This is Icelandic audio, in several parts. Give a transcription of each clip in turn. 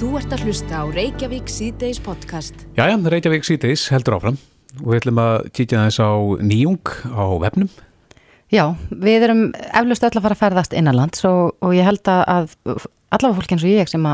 Þú ert að hlusta á Reykjavík síðdeis podcast. Jæja, Reykjavík síðdeis heldur áfram og við ætlum að kíkja þess á nýjung á vefnum. Já, við erum eflust öll að fara að ferðast innanlands og, og ég held að allavega fólk eins og ég sem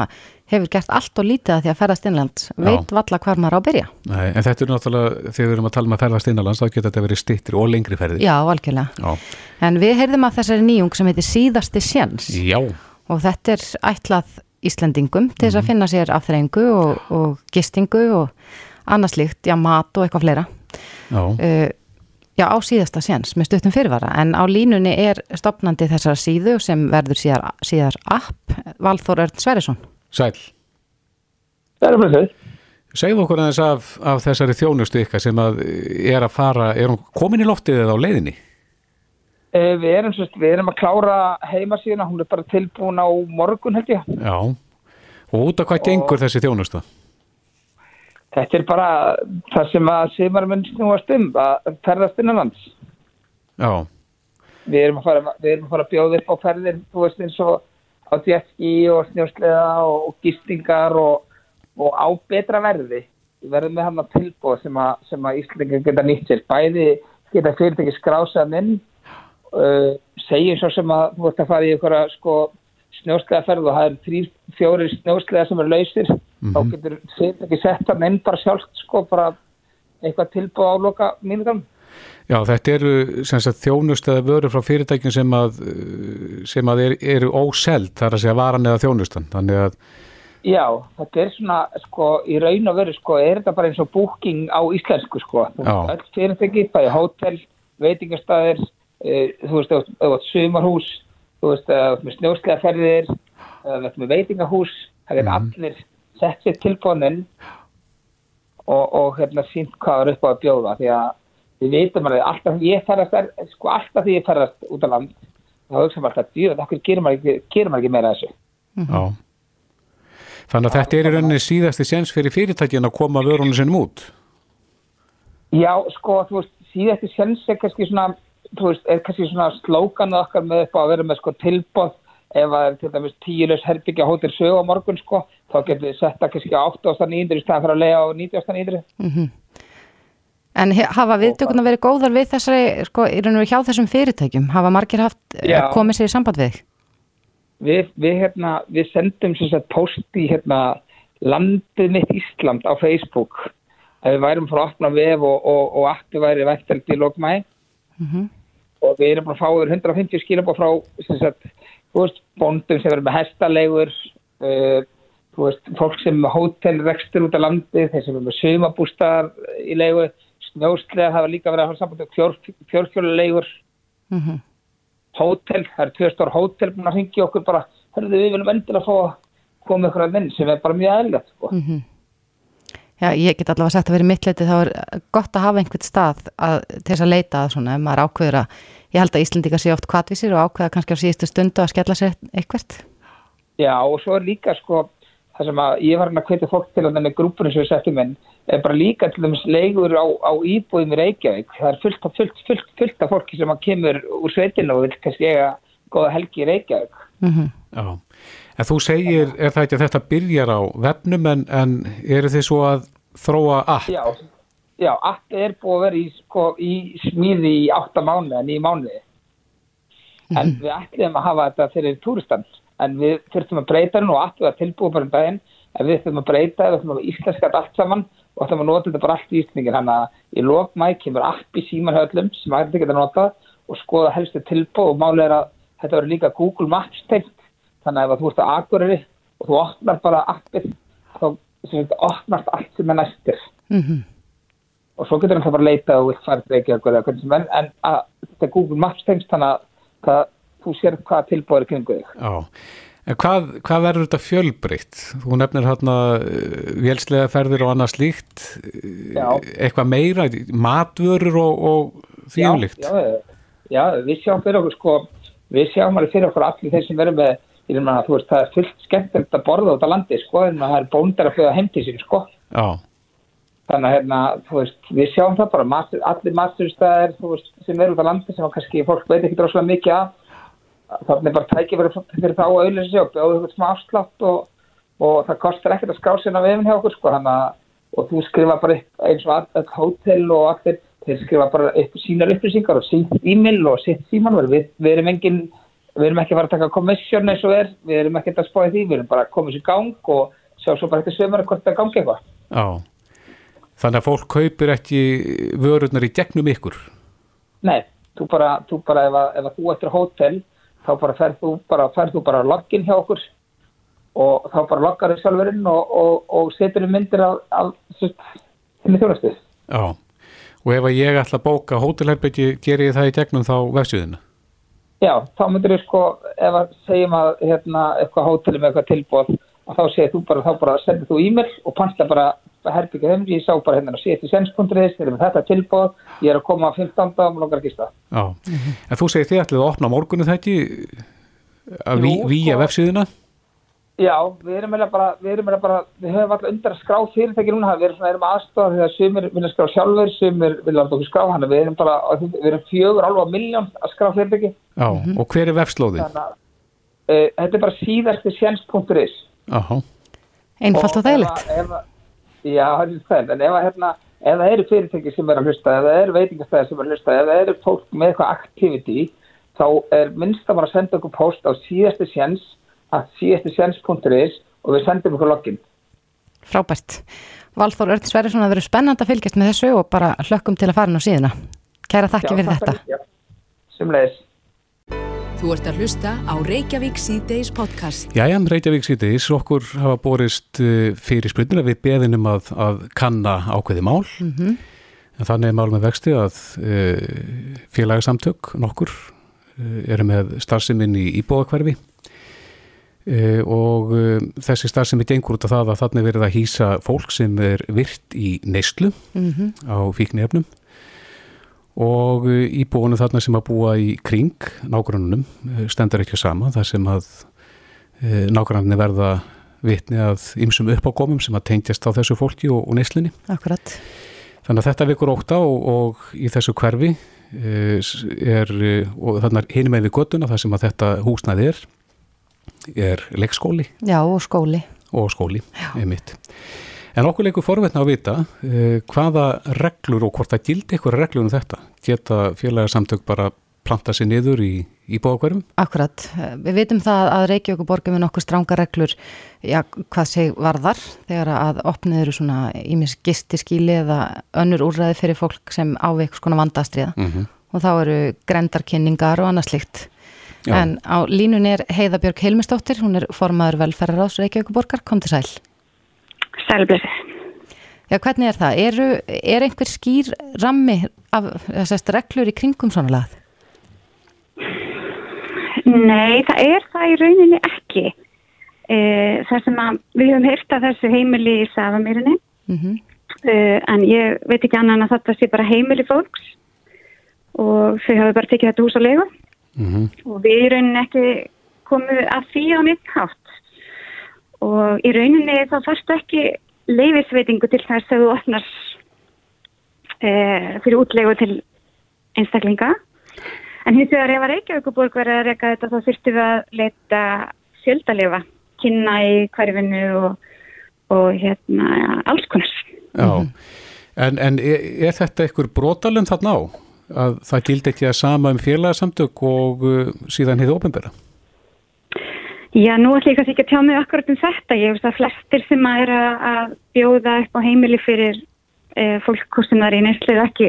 hefur gert allt og lítið að því að ferðast innanlands veit valla hvar maður á að byrja. Nei, en þetta er náttúrulega, þegar við erum að tala um að ferðast innanlands, þá getur þetta verið stittir og lengri ferðir. Já, algjörlega. Já. En við heyrðum að þessari nýjung sem heitir síðasti sjans Já, og þetta er ætlað Íslendingum til þess að finna sér afþreyingu og, og gistingu og annað slíkt, já, mat og eitthvað fleira. já, uh, já, á síðasta séns með stuttum fyrirvara en á línunni er stopnandi þessara síðu sem verður síðar, síðar app Valþór Örn Sverrisson sæl. Það er með þau. Segðu okkur aðeins af, af þessari þjónustu ykkar sem að er að fara, er hún komin í loftið eða á leiðinni? Eh, Við erum, sérst, við erum að klára heimasíðuna, hún er bara tilbúin á morgun held ég. Já, og út af hvað gengur þessi þjónusta? Þetta er bara það sem að simar mun snúast um, að ferðast innanlands. Já, Við erum að fara, við erum að, fara að bjóða upp á ferðir, þú veist eins og á jetski og snjósleða og, og gistingar og, og á betra verði. Við verðum með hann að tilbúa sem að, að Íslandingar geta nýtt sér. Bæði geta fyrirtæki skrásaðan inn, uh, segjum svo sem að þú veist að fara í einhverja sko snjósleðaferð og það er þrý, fjóri snjósleða sem er lausir. Þá getur fyrirtæki sett hann inn bara sjálft sko bara eitthvað tilbúa á loka mínutum. já þetta eru sagt, þjónust eða vörur frá fyrirtækjum sem að, uh, sem að er, eru óseld, það er að segja varan eða þjónustan. Að, Já, þetta er svona, sko, í raun og veru, sko, er þetta bara eins og booking á íslensku, sko. Veist, Öll fyrirtæki, bæði hótel, veitingastæðir, þú veist, þú ert sumarhús, þú veist, þú ert með snjóslegaferðir, þú ert með veitingahús, það er allir sett sér tilbúinin og, og hérna sínt hvað er upp á að bjóða, því að við veitum alveg, alltaf ég ferðast, er, sko, alltaf því ég ferðast út á land, þá hugsa maður alltaf, dýrð, okkur gerir maður ekki, ekki meira þessu. já. Þannig að þetta er í rauninni síðasti séns fyrir fyrirtækin að koma vörunum sinnum út. Já, sko, þú veist, síðasti sjens er kannski svona, þú veist, er kannski svona slókanu okkar með upp á að vera með sko tilbóð ef að til dæmis tíulegs herbyggja hóttir sög á morgun, sko, þá getur við setta kannski á 8.900 í staðan fyrir að lega á 90.900. En he- hafa viðtökuna verið góðar við þessari, sko, í raun og veru hjá þessum fyrirtækjum? Hafa margir haft, eh, Já. komið sér í samband við? Við, við, hérna, við sendum sem sagt post í hérna landið mitt Ísland á Facebook að við værum frá að opna vef og, og, og appi væri væntald í lokmæ og við erum bara að fá yfir 150 skilabóð frá sem sagt, veist, bóndum sem verður með hestalegur uh, veist, fólk sem er með hótelrekstur út á landið, þeir sem er með sumabústar í leigu, snjóslega hafa líka verið að hafa samband um fjór, fjórhjólulegur hótel, það eru tvö stór hótel búin að ringja okkur bara, hörðu við viljum endilega fá að koma ykkur að vinn sem er bara mjög eðlilegt sko. Já, ég get allavega sagt að verið mittleiti þá er gott að hafa einhvern stað að, til þess að leita að svona, ef maður ákveður að ég held að Íslendingar sé oft kvatvísir og ákveða kannski á síðustu stundu að skella sér eitthvert. Já og svo er líka sko það sem að ég var hann að hvetja fólk til að þenni grúpunum sem við settum inn er bara líka til dæmis leigur á, á íbúðum í Reykjavík. Það er fullt af, fullt, fullt, fullt af fólki sem að kemur úr sveitinu og vil kannski eiga góða helgi í Reykjavík. Já. En þú segir, er það ekki að þetta byrjar á vefnum en, en eru þið svo að þróa app? Já, já, allt er búið að vera í, sko, í smíði í átta mánuði en í mánuði. En við ætlum að hafa þetta fyrir túristan. En við þurftum að breyta henn og allt var tilbúið bara um daginn. En við þurfum að breyta, við þurfum að íslenska allt saman og ætlum að nota þetta bara allt í íslendingin. Þannig að í lokmæ kemur app í símanhöllum sem hægt ekki að nota og skoða helstu tilbúið og máli er að þetta verður líka Google Maps tengt. Þannig að ef þú ert að Akureyri og þú opnar bara appið, þá opnast allt sem er næstir og svo getur hann það bara að leita og eða hvernig sem er en að þetta er Google Maps tengst þannig að það, þú sér hvað tilbúið er kringu þig. Já. En hvað, hvað verður þetta fjölbreytt? Þú nefnir hérna vélslega ferðir og annað slíkt, eh, Já. eitthvað meira, matvörur og, og þjóðlíkt? Já, já, já, við sjáum fyrir okkur sko, við sjáum alveg fyrir okkur allir þeir sem verður með, ég meina að þú veist, það er fullt skemmtilegt að borða út á landi sko, en það er bóndar að fjöða heim til sín sko. Já. Þannig að hérna, þú veist, við sjáum það bara, matur, allir maturstæðir, veist, sem eru út á landi sem að kannski fólk veit ekki droslega mikið af. Þannig bara tækið fyrir, fyrir þá að auðvitað sig og bjóða eitthvað smá afslátt og, og það kostar ekkert að skrá sérna vefin hjá okkur sko hana, og þú skrifa bara eins og all hótel og allir þeir skrifa bara sínar upplýsingar og sínt e-mail og sitt síman við, við erum engin, við erum ekki að fara að taka komissjón eins og er, við erum ekki að spája því við erum bara að koma sér gang og sjá svo bara eftir sömur hvort það gangi eitthvað Já, þannig að fólk kaupir ekki vörurnar í gegnum ykkur Nei, þú bara, þú bara ef, að, ef að þú ættir hótel þá bara ferð þú bara, ferð þú bara login hjá okkur og þá bara loggar þau sjálfurinn og, og, og setur þau myndir af, henni þjóðastuð. Já, og ef ég ætla að bóka hótelherbyggi, ger ég það í gegnum þá vefsjöðina? Já, þá myndir við sko, ef að segjum að hérna, eitthvað hóteli með eitthvað tilbúð og þá segir þú bara, þá bara sendir þú e-mail og pannst bara herbyggja þeim, ég sá bara hérna á ctsense.is, þeir eru með þetta tilbúð, ég er að koma á 15. og langar ekki stað. Já, en þú segir þið ætlið að opna morgunum þetta að výja vefsjöðina? Já, við erum meðlega bara, við erum meðlega bara, við höfum alltaf undir að skrá fyrirtæki núna, við erum svona, erum aðstofað þegar sumir vilja skrá sjálfur, sumir vilja alltaf okkur skrá hann, við erum bara, við erum fjögur alveg miljón að skrá fyrirtæki. Já, -hmm. og hver er vefslóði? Þannig að uh, þetta er bara síðasti sjens.is. Jáhá. Einfalt og þægilegt. Já, það er það, en ef að hérna, ef það eru fyrirtæki sem er að hlusta, ef það eru veitingastæðir sem er að hlusta, ef það eru fólk með eitthvað activity, þá er minnst að bara senda okkur post á síðasti sjens að csns.is og við sendum okkur login. Frábært. Valþór Örn Sverjesson að vera spennand að fylgjast með þessu og bara hlökkum til að fara ná síðuna. Kæra þakki já, fyrir þetta. Já, semleis. Þú ert að hlusta á Reykjavík C-Days podcast. Jæja, Reykjavík C-Days, okkur hafa borist eh, fyrir spurnir að við beðinum að, að kanna ákveði mál. Mm -hmm. en þannig er mál með vexti að e, félagsamtök nokkur e, eru með starfseminn í íbóðakverfi og uh, þessi starf sem er gengur út af það að þannig verið að hýsa fólk sem er virt í neyslu mm -hmm. á fíknefnum og uh, íbúinu þarna sem að búa í kring nágrununum stendur ekki sama þar sem að nágrununni verða vitni að ymsum uppákomum sem að tengjast á þessu fólki og, og neyslunni Akkurat. þannig að þetta vikur óta og, og í þessu hverfi er og þannig er hinum með við göttuna þar sem að þetta húsnæði er er leikskóli. Já, og skóli. Og skóli, einmitt. En okkur leikur forvetna að vita eh, hvaða reglur og hvort það gildi eitthvað reglur um þetta. Geta félagsamtök bara planta sér niður í, í bóðakverfum? Akkurat. Við vitum það að Reykjavík borgum er nokkuð stránga reglur já, hvað seg varðar þegar að opniður svona ímis gistiskíli eða önnur úrræði fyrir fólk sem áveik svona vandastriða mm -hmm. og þá eru grendarkynningar og annað slikt. Já. En á línun er Heiðabjörg Hilmistóttir, hún er formaður velferðaráðs Reykjavíkuborgar, kom til sæl. Sælblessi. Já, hvernig er það? Eru, er einhver skýr rammi af þessast reglur í kringum svona lagð? Nei, það er það í rauninni ekki. E, það sem að við höfum hýrt að þessu heimili í Safamýrinni, mm -hmm. e, en ég veit ekki annan að þetta sé bara heimili fólks og þau hafa bara tekið þetta hús á legu mm -hmm. og við í rauninni ekki komum að því á nýtt hátt og í rauninni þá færstu ekki leifisveitingu til þess að þú opnar e, fyrir útlegu til einstaklinga en hins vegar ef að Reykjavíkuborg verið að reyka þetta þá þurftu við að leita fjöldalefa, kynna í hverfinu og, og hérna ja, alls konar Já, en, en er, er þetta einhver brotalum þarna á? Að það gildi ekki að sama um félagsamtök og uh, síðan hefði ofinbæra? Já, nú ætlum ég kannski ekki að tjá mig akkurat um þetta. Ég veist að flestir sem að er að bjóða upp á heimili fyrir e, fólk sem það er í nestlið ekki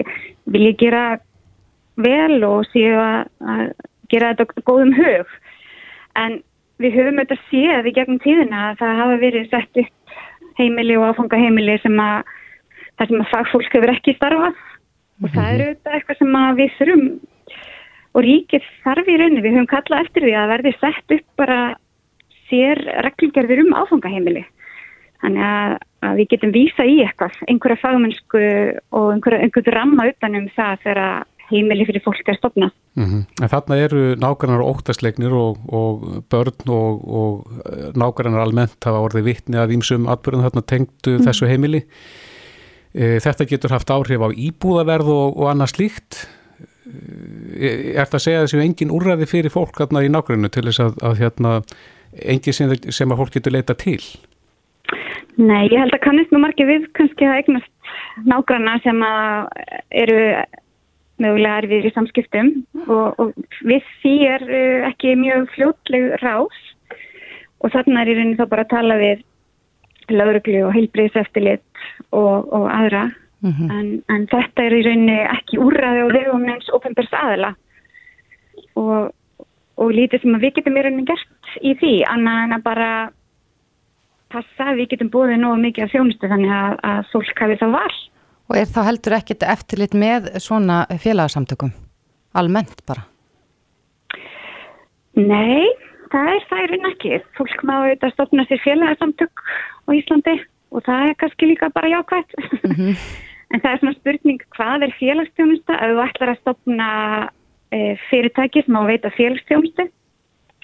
vilja gera vel og séu að, gera þetta góðum hug. En við höfum auðvitað séð í gegnum tíðina að það hafa verið sett upp heimili og áfanga heimili sem að það sem að fagfólk hefur ekki starfað og það eru auðvitað eitthvað sem við þurfum og ríkið þarf í rauninni, við höfum kallað eftir því að verði sett upp bara sér reglgerðir um áfangaheimili þannig að, að við getum vísa í eitthvað, einhverja fagmennsku og einhverja, einhverju ramma utanum það þegar heimili fyrir fólk er stopnað. Mm -hmm. En þarna eru nákvæmnar óttasleiknir og, og börn og, og nákvæmnar almennt hafa orðið vittni að ímsum atbyrjum þarna tengdu mm -hmm. þessu heimili Eh, þetta getur haft áhrif á íbúðaverð og, og annað slíkt. Eh, er það að segja þessu engin úrræði fyrir fólk hérna í nákvæmnu til þess að, að hérna, engin sem, sem að fólk getur leita til? Nei, ég held að kannist nú margir við kannski að eignast nágranna sem eru mögulega erfið í samskiptum og, og við því er uh, ekki mjög fljótleg rás og þarna er í rauninni þá bara að tala við lauruglu og heilbriðseftilit og, og aðra mm -hmm. en, en þetta er í rauninni ekki úrraði og vegum neins ofinbærs aðila og, og lítið sem við getum í rauninni gert í því annað en að bara passa að við getum búið nú mikið af þjónustu þannig að, að fólk hafi það val Og er þá heldur ekkit eftirlit með svona félagsamtökum? Almennt bara? Nei, það er það í raun ekki. Fólk má auðvitað stofna sér félagsamtök á Íslandi og það er kannski líka bara jákvæmt. Mm -hmm. en það er svona spurning hvað er félagsstjónusta ef þú ætlar að stopna e, fyrirtæki sem á að veita félagsstjónustu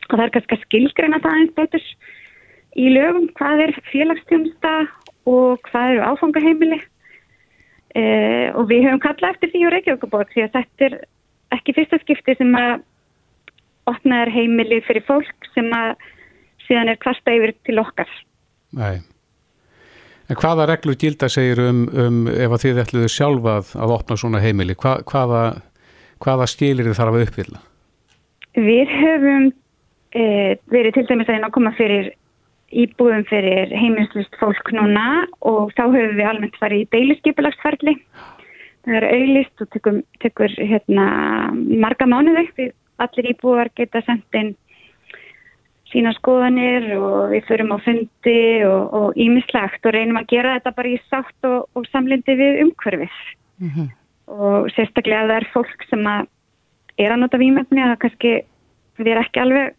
og það er kannski að skilgreina það eins betur í lögum hvað er félagsstjónusta og hvað eru áfangaheimili Uh, og við höfum kallað eftir því á Reykjavíkabók því að þetta er ekki fyrsta skipti sem að opnaður heimili fyrir fólk sem að síðan er klasta yfir til okkar. Nei. En hvaða reglur gilda segir um, um ef að þið ætluðu sjálfað að opna svona heimili? Hva, hvaða, hvaða skilir þið þarf að uppfylla? Við höfum uh, verið til dæmis að koma fyrir íbúðum fyrir heimilslust fólk núna og þá höfum við almennt farið í deiliskeipulagsferðli. Það er auðlist og tekur, tekur hérna, marga mánuði því allir íbúðar geta sendt inn sína skoðanir og við förum á fundi og ímislegt og, og reynum að gera þetta bara í sátt og, og samlindi við umhverfið. Mm -hmm. Og sérstaklega að það er fólk sem að er að nota výmöfni að það kannski við er ekki alveg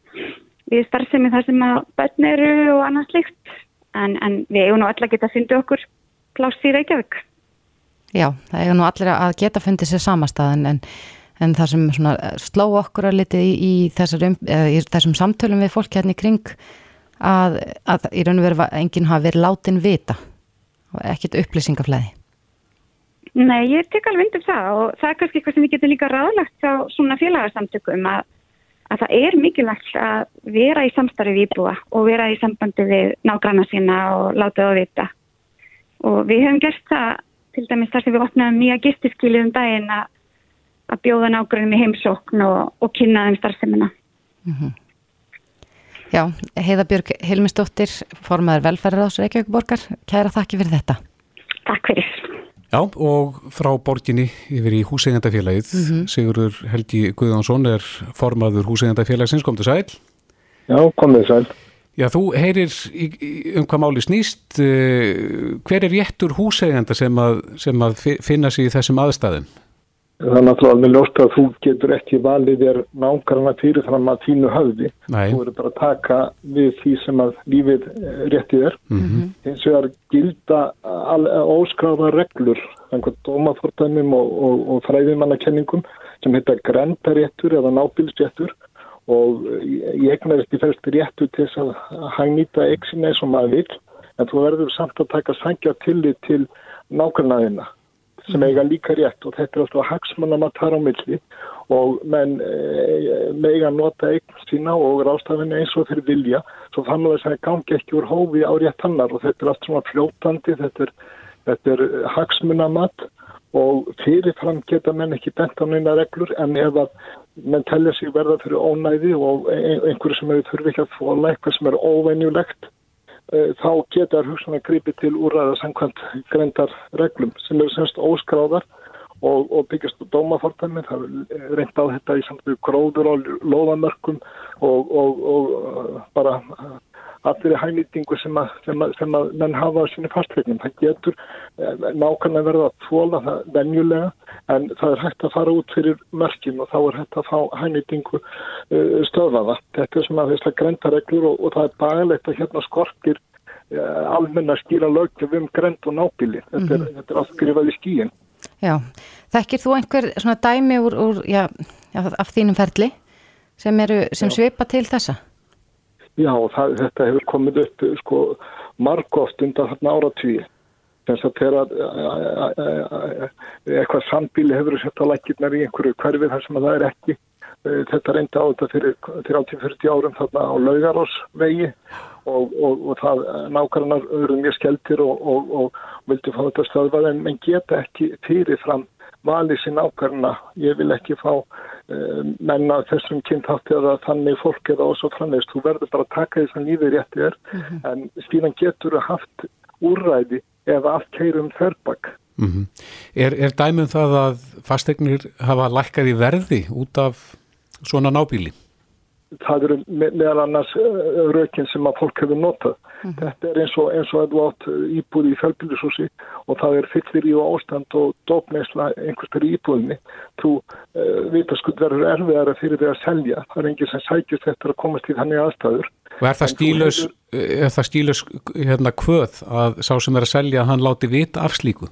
við starfsemi þar sem að börn eru og annað slikt en, en við eigum nú allir að geta fundið okkur pláss í Reykjavík Já, það eigum nú allir að geta fundið sér samastað en, en það sem sló okkur að litið í, í, þessar, í þessum samtölum við fólk hérna í kring að, að í raun og veru enginn hafa verið látin vita og ekkit upplýsingaflæði Nei, ég tek alveg undir það og það er kannski eitthvað sem við getum líka ráðlagt á svona félagsamtökum að að það er mikilvægt að vera í samstarfið íbúa og vera í sambandi við nágranna sína og láta það að vita. Og við hefum gert það til dæmis þar sem við opnaðum nýja gistiskilið um daginn að, að bjóða nágrannum í heimsókn og, og kynna þeim starfsemina. Mm -hmm. Já, Heiðabjörg Hilmisdóttir, formaður velferðar ás Reykjavík borgar, kæra þakki fyrir þetta. Takk fyrir. Já, og frá borginni yfir í húsegandafélagið, mm -hmm. Sigurður Helgi Guðjónsson er formaður húsegandafélagsins, kom til sæl. Já, komið sæl. Já, þú heyrir í, um hvað máli snýst, uh, hver er réttur húseganda sem að, sem að finna sig í þessum aðstæðum? Það er náttúrulega alveg ljóst að þú getur ekki valið þér nákvæmlega fyrir fram að þínu höfði. Nei. Þú verður bara að taka við því sem að lífið eh, réttið er. Mm -hmm. Eins og það er gilda óskráða reglur, einhvern dómafortanum og, og, og fræðimannakenningum sem heita grentaréttur eða nábilsréttur og ég eignarist í fælst réttu til þess að hægnýta eksin eins og maður vil en þú verður samt að taka sangja tillit til nákvæmlega sem eiga líka rétt og þetta er alltaf hagsmanna að tara á milli og menn e, mega nota eign sína og rástafinni eins og fyrir vilja. Svo þannig að það gangi ekki úr hófi á rétt hannar og þetta er allt svona fljótandi þetta er, þetta er hagsmunna mat og fyrirfram geta menn ekki bent á neina reglur en ef að menn tellja sig verða fyrir ónæði og einhverju sem hefur þurfi ekki að fóla eitthvað sem er óvenjulegt þá getur hugsan að grípi til úræða samkvæmt grendar reglum sem eru semst óskráðar og, og byggjast dómafortæmi, það er reynd á þetta í samtöku gróður og loðamörkum og, og, og eh, bara allir hænýtingu sem að, sem að, sem að menn hafa á sínu fastveiknum. Það getur eh, nákvæmlega verða að tvola það venjulega en það er hægt að fara út fyrir mörkin og þá er hægt að fá hænýtingu uh, stöðaða. Þetta er sem að þesslega grentareglur og, og það er bagalegt að hérna skorkir uh, almenna skýra lögjöf um grent og nábili. Þetta er, mm -hmm. er allt skrifað í skíin. Já, þekkir þú einhver svona dæmi úr, úr já, af þínum ferli sem, eru, sem svipa til þessa? Já, það, þetta hefur komið upp sko margóft undan þarna áratvíi. Þess að þegar eitthvað sambíli hefur sett á lækirnar í einhverju hverfið þar sem það er ekki. Þetta reyndi á þetta fyrir 30-40 árum þarna á laugarásvegi og, og, og það nákvæmlega eru mjög skeltir og vildi fá þetta stöðvað en geta ekki fyrirfram valið sín ákvarðina. Ég vil ekki fá uh, menna þessum kynnthátti að þannig fólk eða ós og framlegist. Þú verður bara að taka þess að lífið réttið er mm -hmm. en síðan getur þú haft úrræði eða allt keirum þörrbakk. Mm -hmm. Er, er dæmum það að fastegnir hafa lækkað í verði út af svona nábíli? Það eru meðal annars eh, rökinn sem að fólk hefur notað. Mm -hmm. Þetta er eins og, eins og að þú átt íbúði í fjölbyrjusúsi og það er fyllir í ástand og dópneisla einhversper í íbúðinni. Þú uh, vitaskuld verður erfiðara fyrir því að selja. Það er enginn sem sækjast eftir að komast í þannig aðstæður. Og er það stílus, er það stílus hérna kvöð að sá sem er að selja hann láti vita af slíku?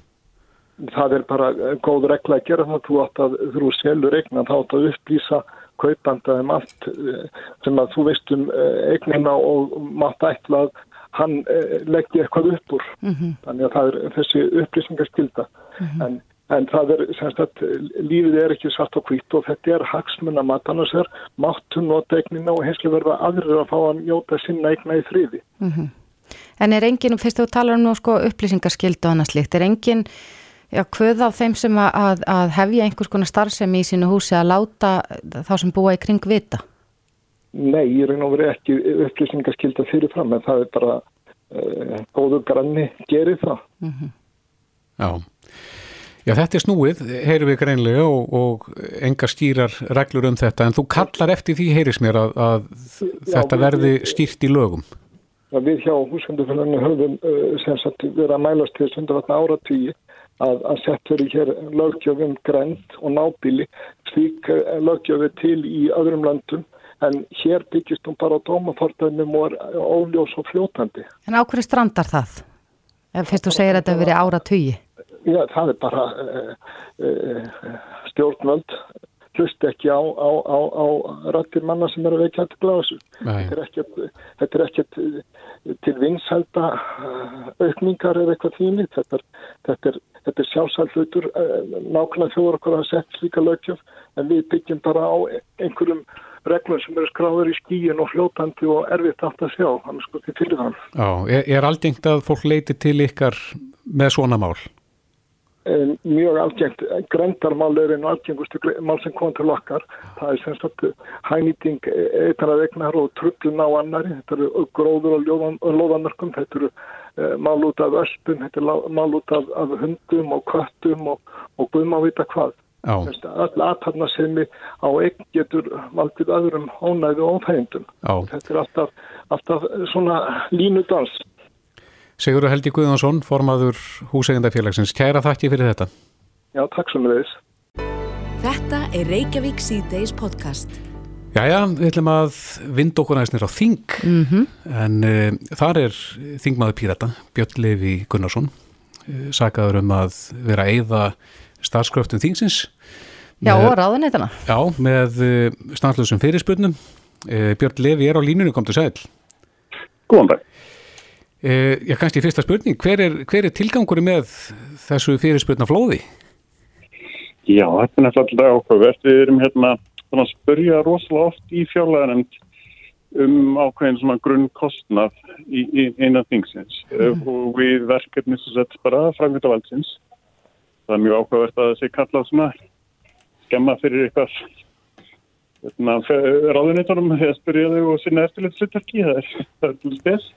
Það er bara góð regla að gera þannig að þú átt að þú selur eignan þá átt að upplýsa kaupanda um allt eh, sem að þú veist um eh, eignina og mátt ætla að hann eh, leggja eitthvað upp úr. Mm -hmm. Þannig að það er þessi upplýsingarskylda. Mm -hmm. en, en það er, semst að lífið er ekki svart og hvít og þetta er hagsmunna matannars er máttu nota eignina og henslu verða aðrir að fá að njóta sinna eigna í þriði. Mm -hmm. En er enginn, fyrst þú talar um nú sko upplýsingarskylda og annað slikt, er enginn Já, hvað á þeim sem að, að hefja einhvers konar starfsemi í sínu húsi að láta þá sem búa í kring vita? Nei, ég reyna að vera ekki upplýsingaskylda fyrirfram en það er bara uh, góður granni gerir það. Mm -hmm. Já. Já, þetta er snúið, heyrum við greinlega og, og enga stýrar reglur um þetta en þú kallar eftir því, heyris mér, að, að Já, þetta verði stýrt í lögum. Við hjá húsgöndufélaginu höfum uh, sem sagt verið að mælast til sundarvatna áratvíi að, að sett verið hér lögjöfum grænt og nábíli slík eh, lögjöfi til í öðrum landum en hér byggist hún bara á dómafordögnum og er óljós og fljótandi. En á hverju strandar það? Ef fyrst þú segir að þetta hefur verið ára tugi? Já, það er bara uh, uh, stjórnvöld hlust ekki á, á, á, á rættir manna sem eru veikja til glásu. Þetta er ekkert til vinsælda aukningar eða eitthvað þýmið. Þetta er, þetta er þetta er sjálfsælt hlutur eh, nákvæmlega þjóður okkur að setja slíka lögjöf en við byggjum bara á einhverjum reglum sem eru skráður í skíin og fljótandi og erfitt aftur að sjá þannig sko til fyrir þann Já, er, er algengt að fólk leiti til ykkar með svona mál? Mjög algengt, grendarmál er einu algengustu mál sem kom til okkar. Það er semst að hænýting eitthvað vegnar og trullun á annari þetta eru gróður og loðanörkum þetta eru uh, mál út af öspun þetta eru mál út af, af hundum og köttum og, og guðum að vita hvað. Öll aðtarna sem á eign getur valdið öðrum ónæðu og óþægindum. Þetta er alltaf, alltaf svona línudans Sigurður Helgi Guðjónsson, formaður húsegundafélagsins. Kæra þakki fyrir þetta. Já, takk svo með þess. Þetta er Reykjavík C-Days podcast. Jæja, við ætlum að vind okkur aðeins nýra á Þing, mm -hmm. en uh, þar er Þingmaður Pírata, Björn Levi Gunnarsson, uh, sagaður um að vera að eigða starfskröftum Þingsins. Já, og ráðuneytana. Já, með uh, stanslösum fyrirspurnum. Björn Levi er á línunum, kom til sæl. Góðan dag. Eh, já, kannski fyrsta spurning, hver er, hver er tilgangur með þessu fyrirspurna flóði? Já, þetta er náttúrulega ákveðvert. Við erum hérna að spurja rosalega oft í fjárleganemnd um ákveðin svona grunnkostnað í, í eina þingsins mm. og við verkefni sem sett bara framkvæmta valdsins. Það er mjög ákveðvert að það sé kallað svona skemma fyrir eitthvað hérna, ráðunitónum að spurja þau og sinna eftirlitslutarki, það er, er spes.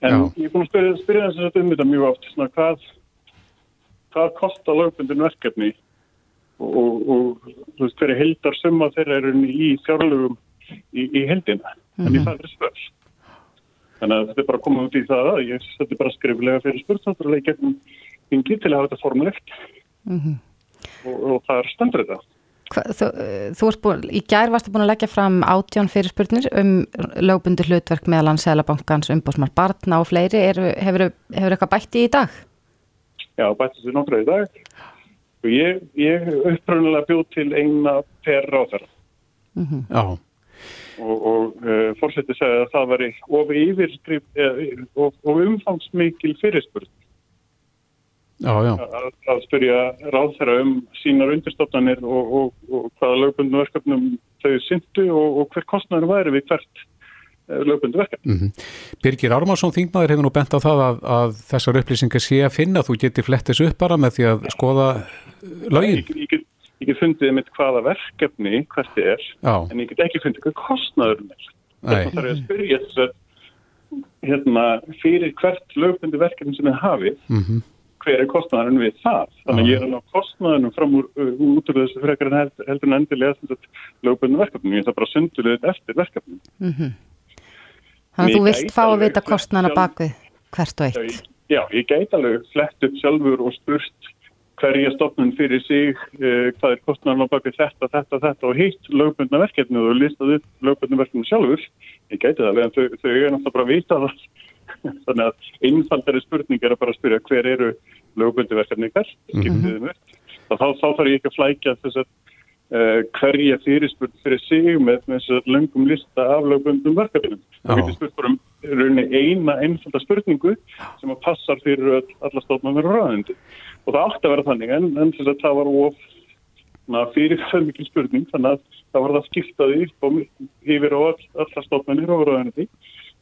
En Já. ég er búin að spyrja, þess að um þetta mjög oft, svona, hvað, hvað kostar lögbundin verkefni og, og, og þú veist, hverju heldar summa þeirra eru í fjárlögum í, í heldina, mm -hmm. en í það er spörs. Þannig að þetta er bara komið út í það að ég seti bara skriflega fyrir spurtsátturlega í gegnum yngi til að hafa þetta formulegt mm -hmm. og, og það er standrið það. Þú, þú ert búin, í gær varstu búin að leggja fram átjón fyrirspurnir um lögbundu hlutverk meðal Selabankans, umbósmar barna og fleiri. Er, hefur, hefur eitthvað bætti í dag? Já, bætti þessu nokkra í dag. Og ég, ég uppröndilega bjóð til eina per ráðara. Mm -hmm. Já. Og, og uh, fórsetið segja að það var of yfirskrif uh, og, og umfangsmikil fyrirspurn Já, já. Að, að spyrja ráðherra um sínar undirstofnanir og, og, og hvaða lögbundum verkefnum þau syndu og, og hver kostnæður væri við hvert lögbundu verkefni. Mm -hmm. Birgir Ármarsson Þingmaður hefur nú bent á það að, að þessar upplýsingar sé að finna, þú getur flettis upp bara með því að skoða lögin. Ég, ég, get, ég get fundið mitt hvaða verkefni hvert þið er, Já. en ég get ekki fundið hvað kostnaður er. Þetta þarf ég að spyrja þess að hérna, fyrir hvert lögbundu verkefni sem þið hafið, mm -hmm hver er kostnæðarinn við það. Þannig að ég er á kostnæðarinn fram úr uh, út úr þessu frekar en heldur, heldur en endilega lögbunni verkefnum. Ég ætla bara að sundurlega þetta eftir verkefnum. Mm -hmm. Þannig að þú vilt fá að vita kostnæðarna bakvið hvert og eitt. Já, ég gæti alveg flett upp sjálfur og spurt hverja stofnun fyrir sig, uh, hvað er kostnæðarna bakvið þetta, þetta, þetta og hitt lögbundna verkefni og listað upp lögbundna verkefni sjálfur. Ég gæti það alveg en þau, þau er náttúrulega bara að vita það Þannig að einfaldari spurning er að bara spyrja hver eru lögbundu verkefni hvert, mhm. upp. Þá, þá þarf ég ekki að flækja þess að uh, hverja fyrirspurn fyrir sig með þess að löngum lista af lögbundum verkefnum. Það getur spurt bara um eina einfalda spurningu sem að passar fyrir alla stofnum með ræðindi. Og það átti að vera þannig en, en þess að það var of fyrir það mikil spurning þannig að það var það skiptaði og yfir á all, alla stofnunir og ræðindi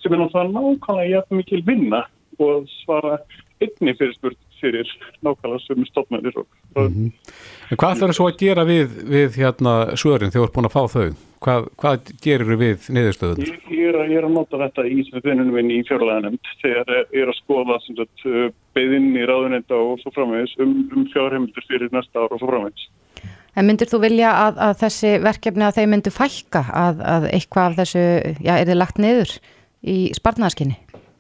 sem er náttúrulega nákvæmlega jafn mikil vinna og svara einni fyrirspurt fyrir nákvæmlega sem er stofnmennir. Mm -hmm. Hvað ætlar það svo að gera við, við hérna svörin þegar þú ert búin að fá þau? Hvað, hvað gerir þau við niðurstöðun? Ég, ég, ég er að nota þetta í vinnunum minn í fjárlæðanemt þegar ég er að skoða uh, beðinn í ráðunenda og svo framvegs um, um fjárheimildur fyrir næsta ár og svo framvegs. En myndir þú vilja að, að þessi verkefni að þeir myndu fælka að, að eitthvað af þessu, já, er þið lagt niður? Í sparnaðaskinni?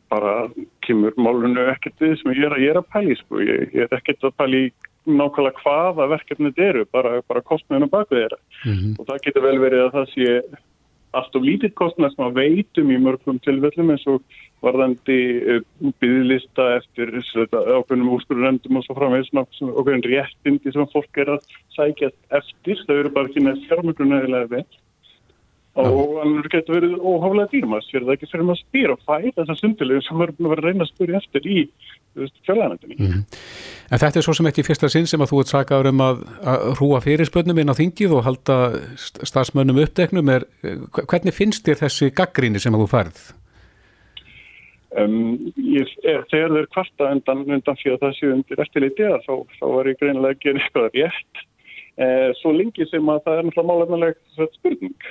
Bara kemur málunum ekkert við sem ég er, ég er að pæli sko. ég, ég er ekkert að pæli nákvæmlega hvaða verkefnið eru, bara, bara kostnæðinu bakvið þeirra mm -hmm. og það getur vel verið að það sé allt of lítið kostnæð sem að veitum í mörgum tilfellum eins og varðandi uh, byggðlista eftir ákveðnum úrskururendum og svo framvegis ákveðin réttindi sem fólk er að sækja eftir, það eru bara ekki nefn fjármögrunaðilega vel og hann getur verið óháflega dýrmast fyrir það ekki fyrir maður spýr og fæ þessar sundilegu sem að vera að reyna að spyrja eftir í fjölaðanendinni. Mm. En þetta er svo sem ekki fyrsta sinn sem að þú ert sakaður um að, að hrúa fyrirspönnum inn á þingið og halda starfsmönnum uppdeknum. Er, hvernig finnst þér þessi gaggríni sem að þú færð? Um, ég, er, þegar þeir kvarta undan, undan fyrir það séu undir eftirleiti þá, þá var ég greinilega að gera eitthvað rétt. Eh, svo lengi sem að það er náttúrulega málefnileg spurning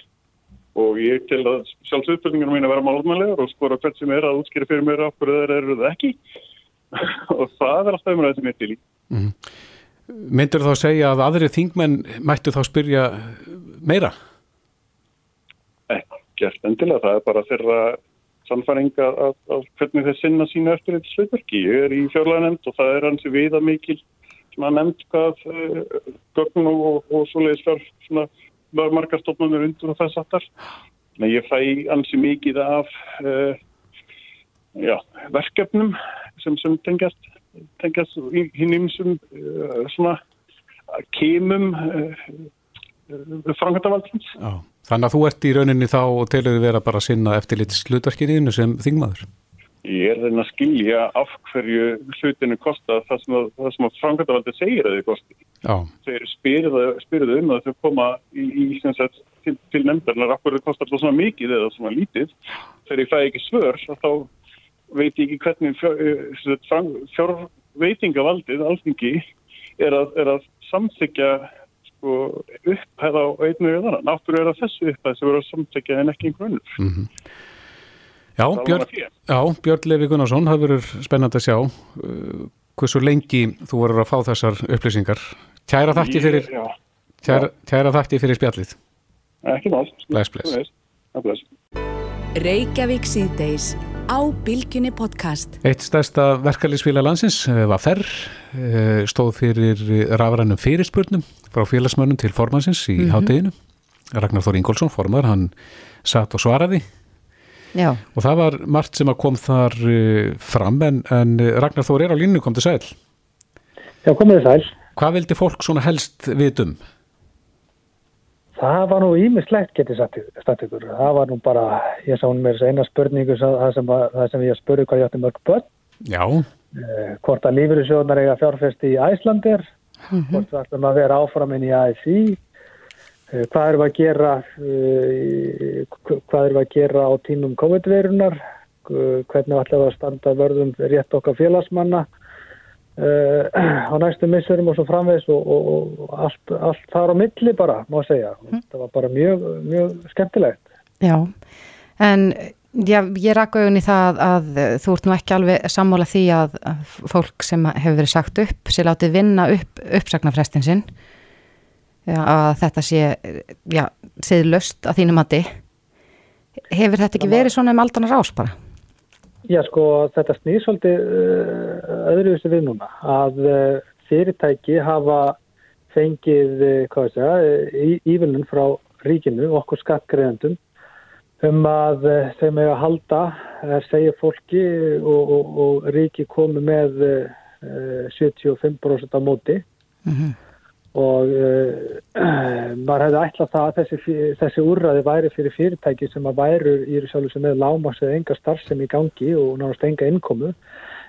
og ég til að sjálfsögspurningunum mín að vera málumælegar og skora hvert sem er að útskýra fyrir mér á hverju það eru það ekki og það er alltaf umræðið sem ég til í. Mm -hmm. Myndur þá að segja að aðrið þingmenn mættu þá spyrja meira? Ekkert endilega, það er bara þeirra samfæringa að, að hvernig þeir sinna sína eftir þetta slutverki. Ég er í fjárlega nefnd og það er hansi viða mikil sem að nefnd hvað uh, gögnum og, og, svoleiðis fyrr svona margar stofnunir undur og þess aftar. Þannig að ég fæ ansi mikið af uh, já, verkefnum sem, sem tengjast, tengjast hinn einsum uh, eh, svona kemum eh, frangandavaldins. Þannig að þú ert í rauninni þá og telur þið vera bara að sinna eftir litið slutverkinniðinu sem þingmaður? Ég er reyna að skilja af hverju hlutinu kosta það sem að, að frangatavaldið segir að þið kosti. Þeir spyrir um að þau koma í, í sagt, til, til nefndarnar af hverju kostar það svona mikið eða svona lítið. Þegar ég fæ ekki svör þá veit ég ekki hvernig fjárveitingavaldið, fjár, alþingi, er að, er að samþykja sko, upphæða á einu eða annan. Náttúrulega er það þessu upphæð sem verður að samþykja en ekki einhvern veginn. Mm -hmm. Já, Björn, já, Björn Levi Gunnarsson, það verður spennand að sjá uh, hversu lengi þú verður að fá þessar upplýsingar. Kæra þakki fyrir, kæra, kæra þakki fyrir spjallið. Ekki mál. Bless, bless. bless. Reykjavík síðdeis á Bilginni podcast. Eitt stærsta verkefliðsfélag landsins uh, var ferr, uh, stóð fyrir rafrænum fyrirspurnum frá félagsmönnum til formansins í mm -hmm. hátteginu. Ragnar Þór Ingólfsson, formar, hann satt og svaraði Já. og það var margt sem að kom þar uh, fram en, en uh, Ragnar Þór er á línu, kom til sæl Já, komið sæl Hvað vildi fólk svona helst vitum? Það var nú ímislegt getið statt ykkur það var nú bara, ég sá hún með þessu eina spurningu það sem, það sem ég spurði hvað ég átti mörg börn Já eh, Hvort að lífyrirsjóðnar eiga fjárfesti í Æslandir mm -hmm. hvort það ætlum að vera áframinn í uh, hvað erum við að gera uh, hvað erum við að gera á tínum COVID-verunar hvernig ætlum við að standa vörðum rétt okkar félagsmanna á næstu missurum og svo framvegs og, og, og allt, allt þar á milli bara, má segja. Mm. Það var bara mjög, mjög skemmtilegt. Já, en Já, ég rakka auðvun í það að þú ert nú ekki alveg sammála því að fólk sem hefur verið sagt upp sé látið vinna upp uppsagnarfrestin sinn að þetta sé já, séð löst að þínum að hefur þetta ekki verið svona um aldanar ás bara? Já sko þetta snýr svolítið uh, öðruvísi við núna að uh, fyrirtæki hafa fengið það, ívinnun frá ríkinu, okkur skattgreðendum um að eh, þeim hefur að halda segja fólki og, og, og ríki komi með uh, 75% á móti mm -hmm. Og uh, maður hefði ætlað það að þessi, þessi úrraði væri fyrir fyrirtæki sem að væru í sjálf sem með lámas eða enga starfsem í gangi og náttúrulega enga innkomu.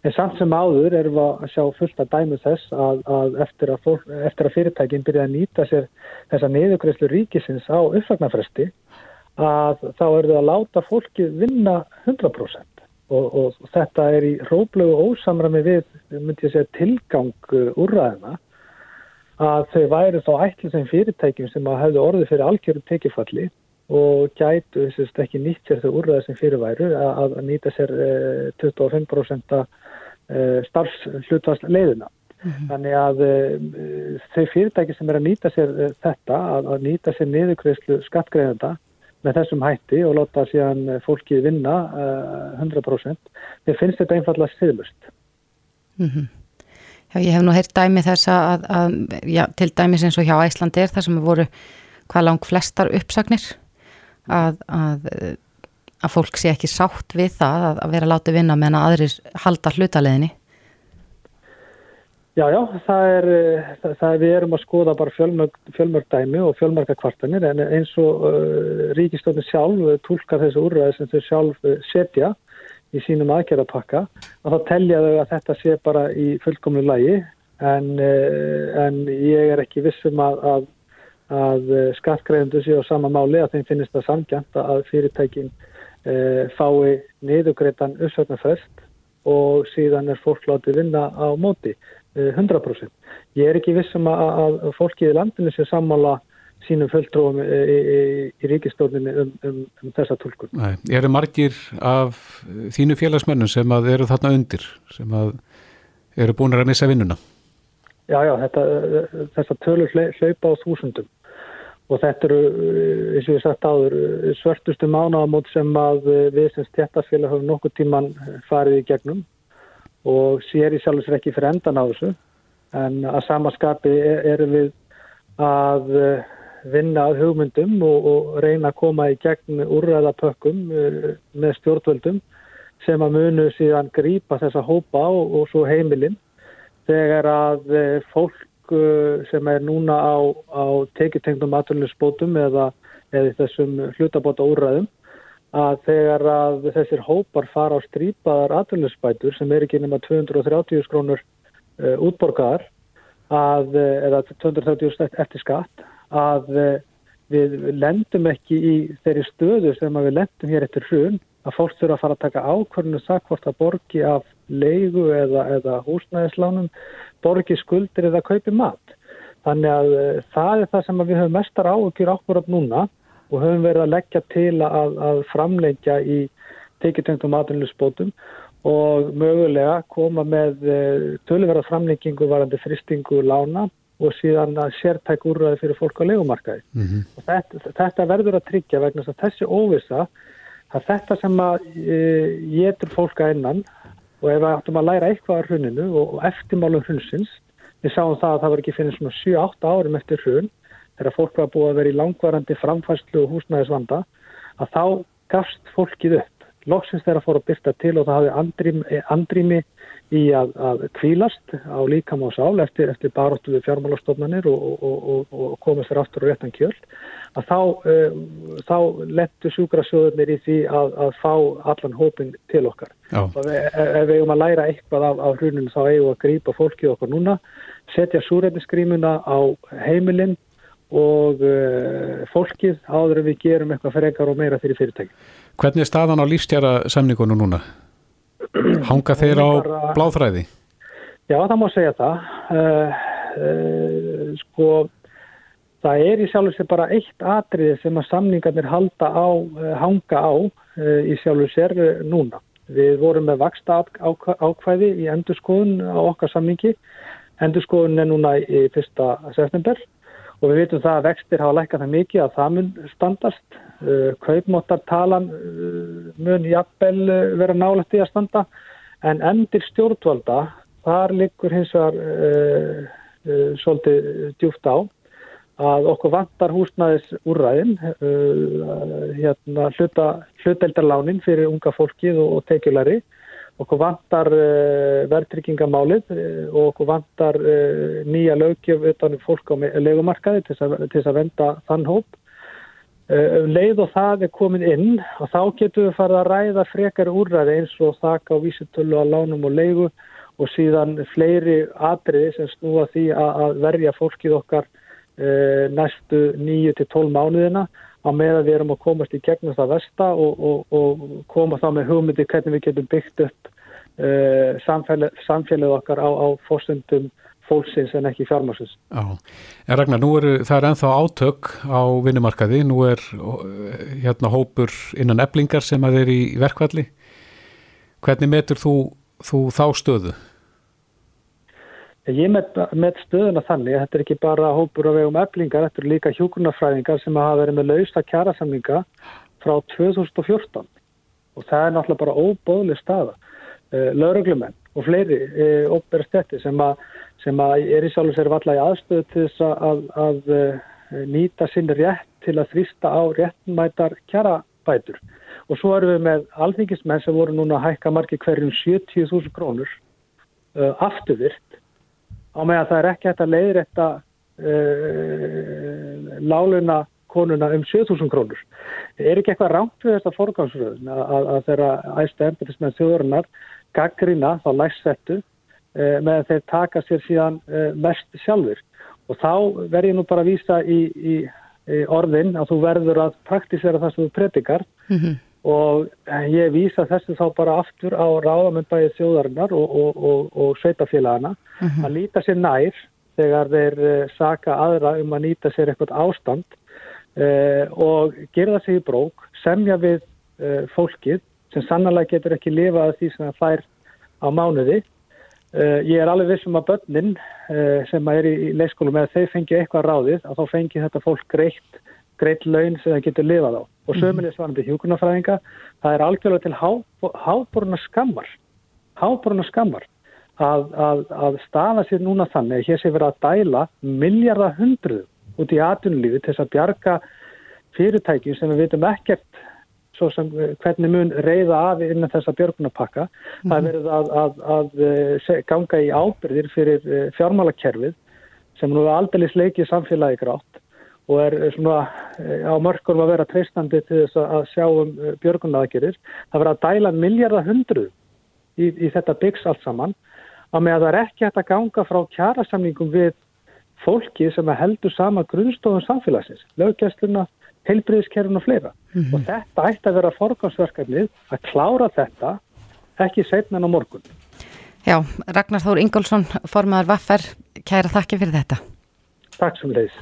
En samt sem áður erum við að sjá fullt að dæmu þess að, að, eftir, að fólk, eftir að fyrirtækin byrja að nýta sér þessa niðugreifslu ríkisins á uppfagnarfresti að þá eru þau að láta fólki vinna 100% og, og þetta er í róblegu ósamrami við, myndi ég segja, tilgang uh, úrræðina að þau væri þá ætli sem fyrirtækjum sem að hefðu orðið fyrir algjörum tekifalli og gætu að ekki nýtt sér þau úrræði sem fyrirværu að, að nýta sér eh, 25% eh, starfshlutvarsleiðina. Mm -hmm. Þannig að eh, þau fyrirtæki sem er að nýta sér eh, þetta, að, að nýta sér niðurkvæðslu skattgreðenda með þessum hætti og láta síðan fólki vinna uh, 100%. Mér finnst þetta einfallega stiðlust. Mm -hmm. Já, ég hef nú heyrt dæmi þess að, að já, til dæmis eins og hjá Æslandi er það sem voru hvað lang flestar uppsagnir að, að, að fólk sé ekki sátt við það að vera látið vinna meðan aðrir halda hlutaleðinni. Já, já, það er, það, það er, við erum að skoða bara fjölmörg, fjölmörg dæmi og fjölmörga kvartanir en eins og uh, ríkistofnir sjálf tólkar þessu úrræði sem þau sjálf uh, setja í sínum aðgerðapakka og þá telja þau að þetta sé bara í fullkomlu lægi en, uh, en ég er ekki vissum að, að, að skattgreðendu séu á sama máli að þeim finnist það samkjant að fyrirtækin fái niðugreitan uppsöknarfest og síðan er fólk látið vinna á móti. 100%. Eh, Ég er ekki vissum að, að fólkið í landinu sé sammála sínum fulltróðum í, í, í ríkistofninu um, um, um þessa tólkun. Nei, eru margir af þínu félagsmennum sem að eru þarna undir, sem að eru búin að missa vinnuna? Já, já, þetta, þessa tölur hlaupa á þúsundum og þetta eru, eins og ég sagt áður, svörtustu mánaðamót sem að við sem stjættarfélag höfum nokkuð tíman farið í gegnum og sér í sjálfsvegar ekki fyrir endan á þessu en að samaskapi e-, erum við að eh, vinna að hugmyndum og, og reyna að koma í gegn úrræðapökkum eh, með stjórnvöldum sem að munu síðan grýpa þessa hópa og, og svo heimilinn þegar að eh, fólk sem er núna á, á tekitengdum aðvöldinspótum eða, eða þessum hlutabóta úrræðum að þegar að þessir hópar fara á strýpaðar aðvöldspætur sem er ekki nema 230 skrónur útborgaðar að, eh, eða 230 eftir skatt að uh, við lendum ekki í þeirri stöðu sem við lendum hér eftir hrun að fólk þurfa að fara að taka ákvörnum það hvort að borgi af leigu eða, eða húsnæðislánum borgi skuldir eða kaupi mat. Þannig að uh, það er það sem við höfum mestar áhugjur ákvörðum núna og höfum verið að leggja til að, að framleggja í tekitengtum atvinnulisbótum og mögulega koma með eh, töluverða framleggingu varandi fristingu lána og síðan að sértæk úrraði fyrir fólk á legumarkaði. Mm -hmm. þetta, þetta verður að tryggja vegna þess að þessi óvisa að þetta sem að e, getur fólk að innan og ef við áttum að læra eitthvað á hruninu og, og eftirmálum hrunsins, við sáum það að það var ekki finnir svona 7-8 árum eftir hrun þegar fólk var búið að vera í langvarandi framfærslu og húsnæðisvanda að þá gafst fólkið upp. Lóksins þeirra fór að byrta til og það hafði andrými, andrými í að, að kvílast á líkam og sál eftir, eftir baróttu við fjármálastofnanir og, og, og, og komast þér aftur á réttan kjöld að þá, uh, þá lettu sjúkrasjóðunir í því að, að fá allan hópin til okkar. Ef við, ef við eigum að læra eitthvað af, af hruninu þá eigum við að grýpa fólkið okkar núna, setja súrættisgrímuna á heimilinn og uh, fólkið áður en við gerum eitthvað frekar og meira fyrir fyrirtæki. Hvernig er staðan á lífstjara samningunum núna? Hanga þeir á bláþræði? Já, það má segja það. Uh, uh, sko, það er í sjálf og sér bara eitt atriði sem að samningarnir halda á, hanga á í sjálf og sér núna. Við vorum með vaksta ákvæði í endurskoðun á okkar samningi. Endurskoðun er núna í fyrsta september og við veitum það að vextir hafa lækkað það mikið að það mun standast. Uh, kaupmáttartalan uh, mun jafnvel uh, vera nálægt í að standa en endir stjórnvalda þar liggur hins vegar uh, uh, svolítið djúft á að okkur vantar húsnæðis úrræðin, uh, hérna, hluta, hluteldarlánin fyrir unga fólkið og, og teikjulari. Okkur vantar verðtryggingamálið og okkur vantar nýja lögjöf utanum fólk á legumarkaði til þess að venda þann hóp. Uh, um leið og það er komin inn og þá getum við farið að ræða frekari úrræði eins og þakka á vísutölu að lánum og leigu og síðan fleiri atriði sem snúa því að, verja fólkið okkar Eh, næstu 9-12 mánuðina á meðan við erum að komast í gegnum það vesta og, og, og koma þá með hugmyndi hvernig við getum byggt upp uh, samfélagið samfélag okkar á, á fórsöndum fólksins en ekki fjármarsins. Já, en Ragnar, nú eru það er enþá átök á vinnumarkaði, nú er hérna hópur innan eblingar sem að er í verkvalli. Hvernig metur þú, þú þá stöðu? Ég met, met stöðuna þannig að þetta er ekki bara hópur á vegum eflingar, þetta eru líka hjókunarfræðingar sem hafa verið með lausta kjærasamlinga frá 2014 og það er náttúrulega bara óbóðlega staða. Uh, Lauruglumenn og fleiri uh, eh, óberstætti sem, sem að er í sjálf og sér valla í aðstöðu til þess að, að, að uh, nýta sinn rétt til að þrýsta á réttmætar kjærabætur. Og svo erum við með alþingismenn sem voru núna að hækka margi hverjum 70.000 krónur afturvirt á með að það er ekki hægt að leiðrætta uh, láluna konuna um 7000 krónur. Er ekki eitthvað rámt við þetta forgámsröðun að, að, þeirra æstu embetismenn þjóðurinnar gaggrina þá læssettu uh, með að þeir taka sér síðan uh, mest sjálfur. Og þá verður ég nú bara að vísa í, í, í orðin að þú verður að praktisera það sem þú predikar mm -hmm og ég vísa þessu þá bara aftur á ráðamöndbæði þjóðarinnar og, og, og, og sveitafélagana mhm. -huh. að líta sér nær þegar þeir saka aðra um að nýta sér eitthvað ástand uh, og gera það sig í brók, semja við uh, fólkið sem sannlega getur ekki lifað því sem það fær á mánuði. Ég er alveg vissum að börnin sem er í leikskólum eða þeir fengi eitthvað ráðið að þá fengi þetta fólk greitt greitt laun sem það getur lifað á. Og mhm. sömulegis varandi hjúkunarfræðinga, það er algjörlega til há, háboruna skammar, háboruna skammar að, að, að staða sér núna þannig að hér sé verið að dæla miljardahundruð út í atunlífi til þess að bjarga fyrirtækjum sem við veitum ekkert svo sem hvernig mun reyða af innan þessa björgunapakka. Mm. Það verður að, að, að eh, ganga í ábyrðir fyrir eh, fjármálakerfið sem nú er aldrei sleikið samfélagi grátt og er svona eh, á mörgum að vera treystandi til þess að sjá um eh, björgunaðakirir. Það verður að dæla miljardahundru í, í þetta byggs allt saman að með að það er ekki hægt að ganga frá kjærasamningum við fólki sem heldur sama grunnstofun samfélagsins, löggjastluna, heilbriðiskerfun og fleira. Mm -hmm. Og þetta ætti að vera forgansverkefnið að klára þetta ekki setna en á morgun. Já, Ragnar Þór Ingólfsson, formadur Vaffer, kæra þakki fyrir þetta. Takk sem leiðis.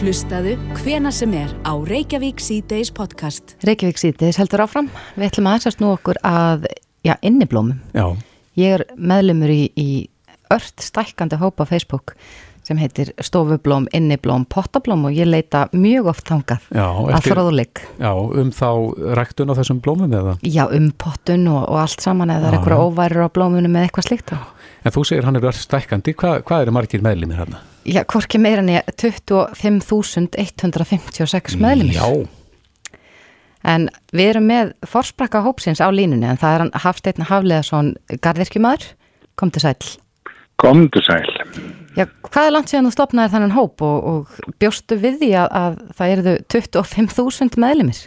Hlustaðu hvena sem er á Reykjavík C-Days podcast. Reykjavík C-Days heldur áfram. Við ætlum aðeins nú okkur að, já, inniblómum. Já. Ég er meðlumur í, í ört stækkandi hópa Facebook sem heitir stofublóm, inniblóm, pottablóm og ég leita mjög oft þangað já, að fróðuleik. Já, um þá ræktun á þessum blómum eða? Já, um pottun og, og allt saman eða eitthvað óværir á blómunum eða eitthvað slíkt. En þú segir hann er ört stækkandi, Hva, hvað eru margir meðlumir hérna? Já, hvorki meira en ég 25.156 meðlumir. Já. En við erum með forsprakka hópsins á línunni en það er hann Hafsteinn Hafleðarsson Garðirkjumadur. Kom til sæl. Kom til sæl. Já, hvað er langt síðan þú stopnaði þannan hóp og, og bjóstu við því að, að það eruðu 25.000 meðlumir?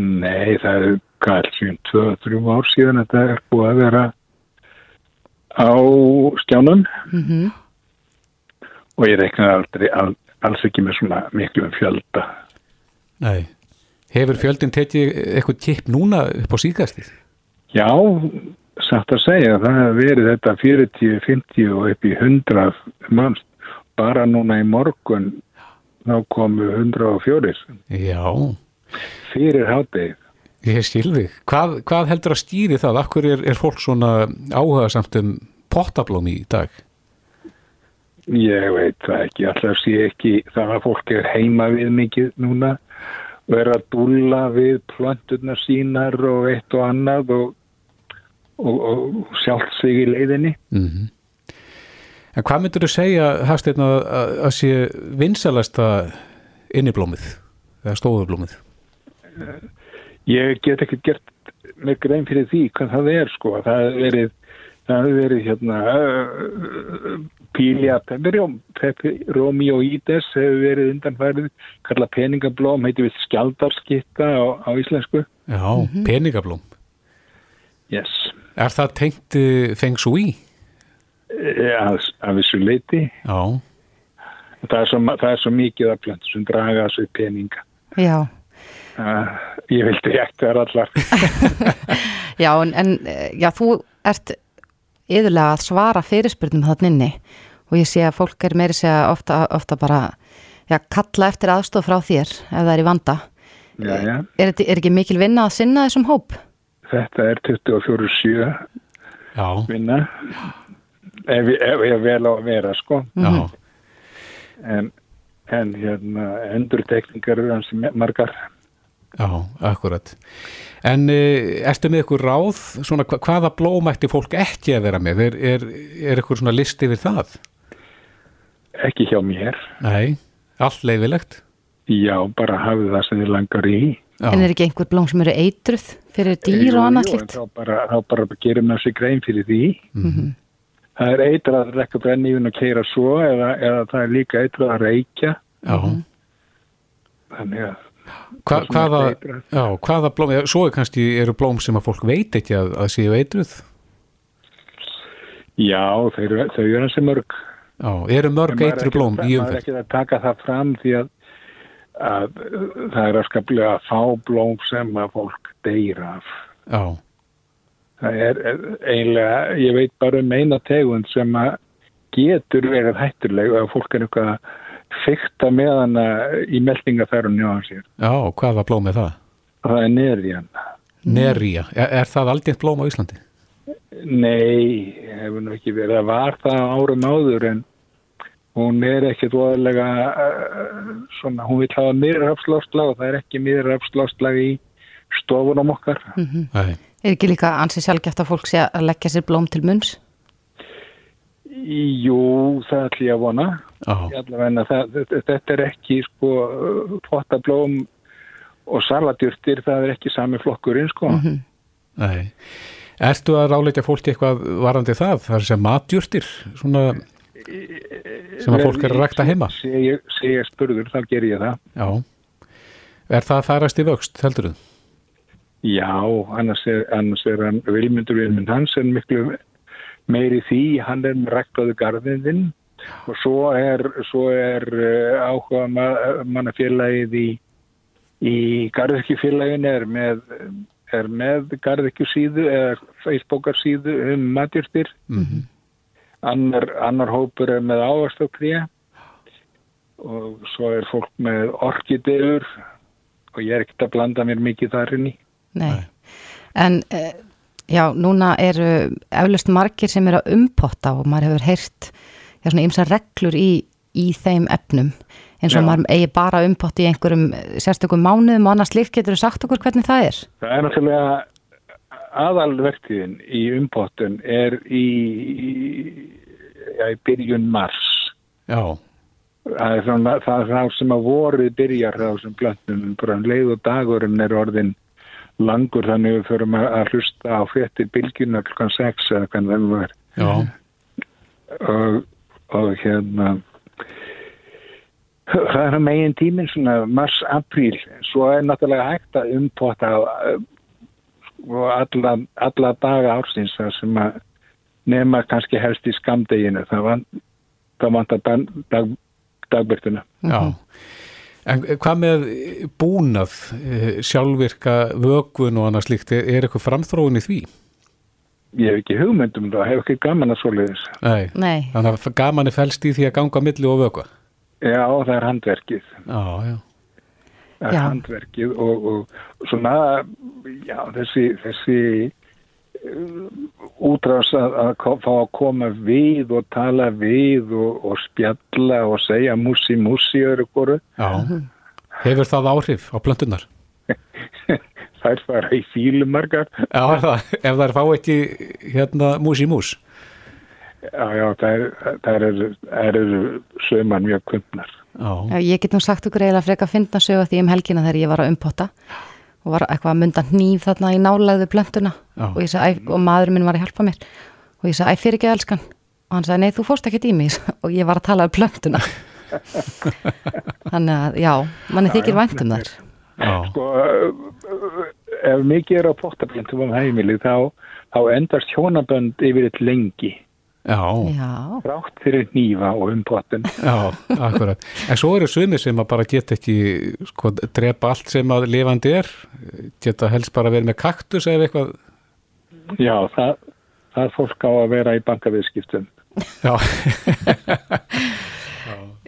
Nei, það er gæl síðan 2-3 ár síðan þetta er búið að vera á skjánum. Mhm. Mm og ég reiknaði aldrei, alls ekki með svona miklu um fjölda. Nei, hefur fjöldin tekið eitthvað tipp núna upp á síkastið? Já, satt að segja, það hefur verið þetta 40, 50 og upp í 100 manns, bara núna í morgun þá komu 104. Já. Fyrir háttegið. Ég skilði. Hvað, hvað heldur að stýri það? Akkur er, er fólk svona áhuga samt um pottablóm í dag? Ég veit það ekki. Alltaf sé ekki það að fólk er heima við mikið núna og er að dúla við plönturna sínar og eitt og annað og, og, og sjálft sig í leiðinni. Mm -hmm. En hvað myndur þú segja, Hafstein, að, að sé vinsalasta inniblómið eða stóðublómið? Ég get ekki gert með grein fyrir því hvað það er sko. Það hefur verið, það hefur verið hérna Pília Pepiromioides hefur verið undanfærið, kalla peningablóm, heiti við skjaldarskitta á, á íslensku. Já, mm -hmm. peningablóm. Yes. Er það tengt uh, feng shui? Ja, af þessu leiti. Já. Það er svo, það er svo mikið af plöntur sem draga þessu peninga. Já. Uh, ég vildi ekki það allar Já, en, en já, þú ert yðurlega að svara fyrirspurnum þannig inni og ég sé að fólk er meiri segja ofta, ofta bara já, kalla eftir aðstof frá þér ef það er í vanda já, já. Er, er ekki mikil vinna að sinna þessum hóp? Þetta er 24-7 vinna ef ég vel á að vera sko Já en, en hérna endurtekningar er hans margar Já, akkurat. En e, ertu með ykkur ráð, svona, hvaða blómætti fólk ekki að vera með? Er, er, er ykkur svona listi við það? Ekki hjá mér. Nei, allt leifilegt? Já, bara hafið það sem þið langar í. Já. En er ekki einhver blóm sem eru eitruð fyrir dýr og annað slikt? Þá bara, þá bara gerum við þessi grein fyrir því. Mm -hmm. Það er eitrað að rekka brennífin og keira svo eða, eða það er líka eitrað að reykja. Já. Þannig að Hva, hvaða, já, hvaða blóm, svo er kannski eru blóm sem að fólk veit ekki að, að séu eitruð? Já, þau eru, þau eru hansi mörg. Já, eru mörg eitru blóm í umferð? Það er ekki að taka það fram því að, að það er að skaplega að fá blóm sem að fólk deyir af. Já. Það er eiginlega, ég veit bara um eina tegund sem að getur verið hættuleg og fólk er eitthvað að fykta með hana í meldingafærunni á hans sér. Já, hvað var blóm með það? Það er nerjan. Nerja, er, er það aldrei blóm á Íslandi? Nei, hefur nú ekki verið. Það var það árum áður en hún er ekki dvoðalega uh, svona, hún vil hafa miðrafslóstlag og það er ekki miðrafslóstlag í stofunum okkar. Mm -hmm. Er ekki líka ansið sjálfgeft að fólk sé að leggja sér blóm til munns? Jú, það ætlum ég að vona. Það, þetta er ekki sko pottablóm og saladjurtir, það er ekki sami flokkurinn sko. Mm -hmm. Nei. Ertu að ráleika fólki eitthvað varandi það? Það er sem matjurtir svona, sem að fólk er að rækta heima? Segja spurður, þá ger ég það. Já. Er það þarast í vöxt, heldur þú? Já, annars er, annars er hann Vilmundur Vilmund Hansen miklu meiri því, hann er með ræktaðu garðinðinn og svo er, svo er uh, áhuga mannafélagið í, í garðurkjufélagin er með, er með garðurkjusíðu eða facebookarsíðu um matjurtir. Mm -hmm. annar, annar hópur er með ávarstökkrija og svo er fólk með orkidegur. Og ég er ekkert að blanda mér mikið þar inn í Nei, en uh, já, núna eru eflust margir sem eru að umpotta og maður hefur heyrt já, svona ymsa reglur í, í þeim efnum. Eins og já. maður eigi bara umpotti í einhverjum sérstökum mánuðum og annars líkt getur þú sagt okkur hvernig það er? Það er náttúrulega aðalvertiðin í umpottun er í, í, í byrjun mars. Já. Það er svona það er sem að voru byrjar á þessum blöndum bara um leið og dagurinn er orðin langur þannig við förum að hlusta á frettir bylgjuna klukkan 6 eða hvernig það var. Og, og hérna það er að megin tíminn svona mars-apríl svo er náttúrulega hægt að umpotta og alla, alla daga ársins það sem að nema kannski helst í skamdeginu það vant, að dag, dagbyrtuna. Já, en hvað með búnað, sjálfvirka vögun og annað slíkt, er eitthvað framþróun í því? Ég hef ekki hugmyndum það, hef ekki gaman að svoleiðis. Nei. Nei. Þannig að gaman er fælst í því að ganga milli og vögva? Já, það er handverkið. Já, já. Það er Já. handverkið og, og svona, já, þessi, þessi útrás að, að fá að koma við og tala við og, og spjalla og segja mussi mussi öru. Já. Hefur það áhrif á plöntunar? Þær fara í fílumargar. Já, er það, ef þær fá ekki hérna mús í mús. Já, já, þær eru, þær eru söman mjög Já, ég get nú sagt okkur eiginlega frekar að finna sögu því um helgina þegar ég var að umpotta og var eitthvað að mynda hníf þarna í nálaðu plöntuna. Og, æ, og maðurinn minn var að hjálpa mér. Og ég sagði, æ, fyrir ekki elskan. Og hann sagði, nei, þú fórst ekkert í mig. Og ég var að tala um plöntuna. Þannig að, já, manni þykir vænt um þær. Já, Sko, ef mikið er á pottablendum um heimili þá, þá endast hjónabönd yfir eitt lengi. Já, já, Rátt fyrir nýfa og um pottin. já, akkurat. En svo eru sumir sem að bara geta ekki, sko, drepa allt sem að lifandi er, geta helst bara verið með kaktus eða eitthvað. Já, það, það er fólk á að vera í bankaviðskiptum. Já,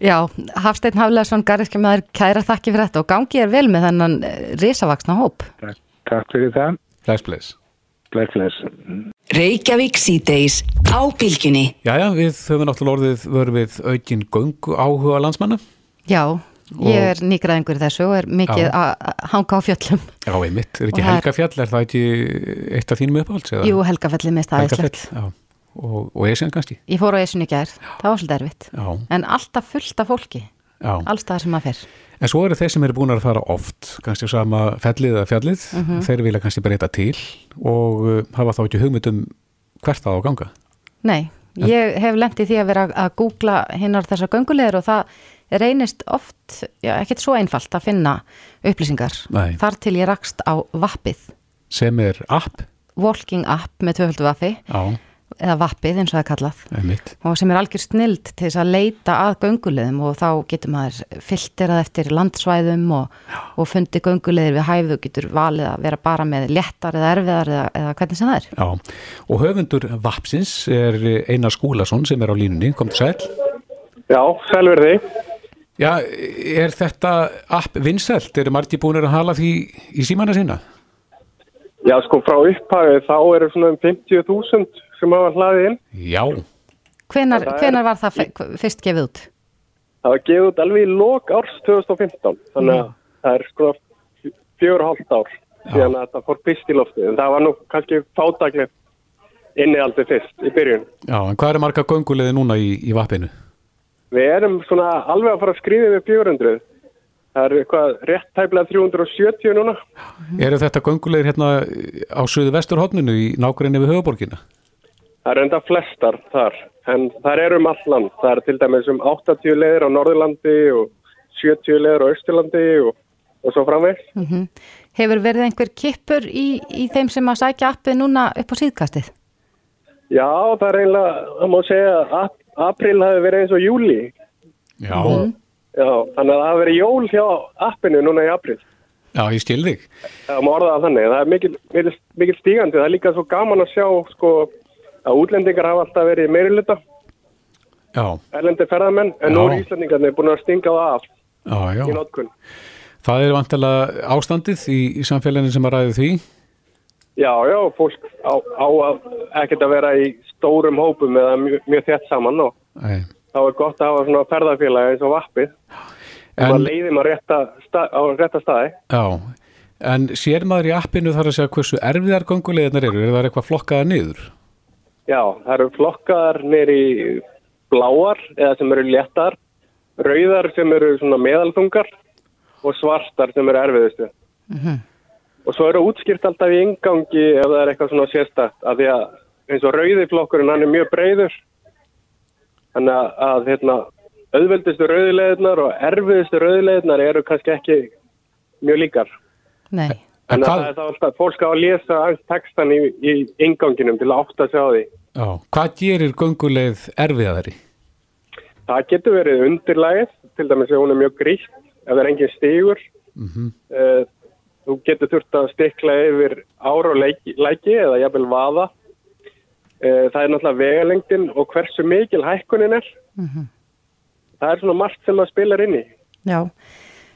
já Hafsteinn Hafleðsson, garðiskjamaður kæra þakki fyrir þetta og gangi er vel með þennan risavaksna hóp Takk, takk fyrir það. bless, bless. Bless, bless. Reykjavík síðdeis á bylginni. Jæja, við höfum náttúrulega orðið vörfið aukin göngu áhuga landsmanna. Já, ég er nýgraðingur í þessu og er mikið að hanga á fjöllum Já, einmitt, er ekki er- Helgafjall, er það ekki eitt af þínum uppáhalds? eða? Jú, Helgafellið mist aðeinslegt Helgafell, já. Og, og Esjan kannski? Ég fór á Esun í gær, það var svolítið erfitt Já, En alltaf fullt af fólki. Allstaðar sem maður fer. En svo eru þeir sem eru búin að fara oft, kannski sama fellið eða fjallið, Mhm. þeir vilja kannski breyta til og uh, hafa þá ekki hugmynd um hvert það á ganga. Nei, ég hef lent í því að vera að googla hinnar þessar göngulegur og það reynist oft, já, ekkert svo einfalt að finna upplýsingar. Nei. Þar til ég rakst á vappið. Sem er app, Walking app með tvöföldu vappi já, eða vappið eins og það er kallað einmitt. og sem er algjör snild til þess að leita að göngulegum og þá getur maður filterað eftir landsvæðum og, og fundi göngulegir við hæfðu og getur valið að vera bara með léttar eða erfiðar eða, eða hvernig sem það er. Já, og höfundur Vapsins er Einar Skúlason sem er á línunni, kom til sæl. Já, sælverði. Já, er þetta app vinsælt? Eru margir búinir að hala því í símanna sína? Já, sko frá upphæðu þá eru svona um 50.000 sem hafa hlaðið inn. Já, Hvenar, Það er- hvenar var það fyrst gefið út? Það var gefið út alveg í lok árs 2015, þannig að það er sko fjögur hálft ár síðan að það fór fyrst í loftið. En það var nú kannski fátaklegt innihaldi fyrst í byrjun. já, en hvað eru marga gönguleiði núna í, í Vappinu? Við erum svona alveg að fara að skrifa við 400. Það er eitthvað rétt tæplega 370 núna. Eru þetta göngulegir hérna á söðu vesturhóttninu í nákvæmni við höfuborgina? Það eru enda flestar þar, en það eru um all land. Það eru til dæmis um 80 leiðir á Norðurlandi og 70 leiðir á Östurlandi og, og svo framvegst. Mm Hefur verið einhver kippur í, í þeim sem að sækja appið núna upp á síðkastið? Já, það er eiginlega, það má segja að ap- apríl hafi verið eins og júli. Já, Já, þannig að það hafi verið jól hjá appinu núna í apríl. já, ég skil þig. Það má orða það þannig. Það er mikil, mikil, mikil stígandi. Það er líka svo gaman að sjá sko, að útlendingar hafa alltaf verið meiriluta, erlendi ferðamenn, en nú Já. er Íslandingarnir búin að stinga það af já, já. í notkun. Það er vantilega ástandið í, í samfélaginu sem að ræði því. Já, já, fólk á, á að ekkert að vera í stórum hópum eða mjög, mjög þett saman og Nei. þá er gott að hafa svona ferðarfélagi eins og vappið og En, það leiði maður rétta stað, á rétta staði. já, en sér maður í appinu þar að segja hversu erfiðar gönguleiðinar eru? Er það eitthvað flokkaða niður? Já, það eru flokkaðar neyri bláar eða sem eru léttar, rauðar sem eru svona meðalþungar og svartar sem eru erfiðustu. Og svo eru útskýrt alltaf í ingangi ef það er eitthvað svona sérstakt að því að eins og rauði flokkurinn hann er mjög breyður þannig að, að hérna, auðveldustu rauðileðunar og erfiðustu rauðileðunar eru kannski ekki mjög líkar. Nei. En Þannig að hvað, það er alltaf, fólk á að lesa textan í, í inganginum til að átta sig á því. já, hvað gerir gönguleið erfiðari? Það getur verið undirlægið, til dæmis ef hún er mjög grítt, ef það er engin stígur, mm -hmm. uh, þú getur þurft að stikla yfir ára og læki, læki eða jafnvel vaða. Uh, það er náttúrulega vegalengdin og hversu mikil hækkunin er. Mm -hmm. Það er svona margt sem það spilar inn í. Já.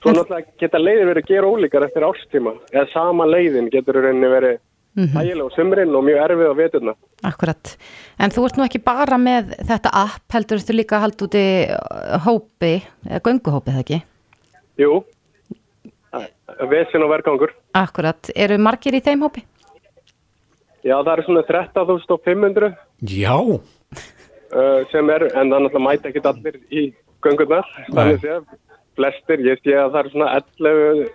Svo náttúrulega geta leiðir verið að gera ólíkar eftir árstíma, eða sama leiðin getur rauninni verið mm -hmm. hægilega á sömurinn og mjög erfið á veturna. Akkurat, en þú ert nú ekki bara með þetta app, heldur þú líka að halda úti uh, hópi, eða gönguhópi það ekki? Jú, vesin og verkangur. Akkurat, eru margir í þeim hópi? Já, það er svona 13.500. Já. Uh, sem er, en það náttúrulega mæta ekki allir í göngurnar, þannig að flestir, ég sé að það er svona 11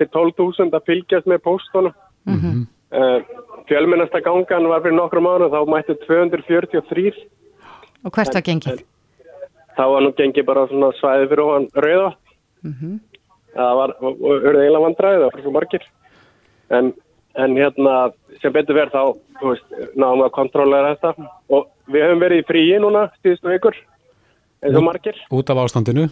til 12.000 að fylgjast með póstunum. Mm -hmm. Uh, fjölmennasta gangan var fyrir nokkru mánu þá mætti 243 og hvert var gengið? þá var nú gengið bara svona svæði fyrir ofan rauða mm -hmm. það var, verður eiginlega vandræðið það var svo margir en, en hérna sem betur verð þá veist, náðum við að kontrollera þetta og við höfum verið í fríi núna stíðstu vikur eins og margir út af ástandinu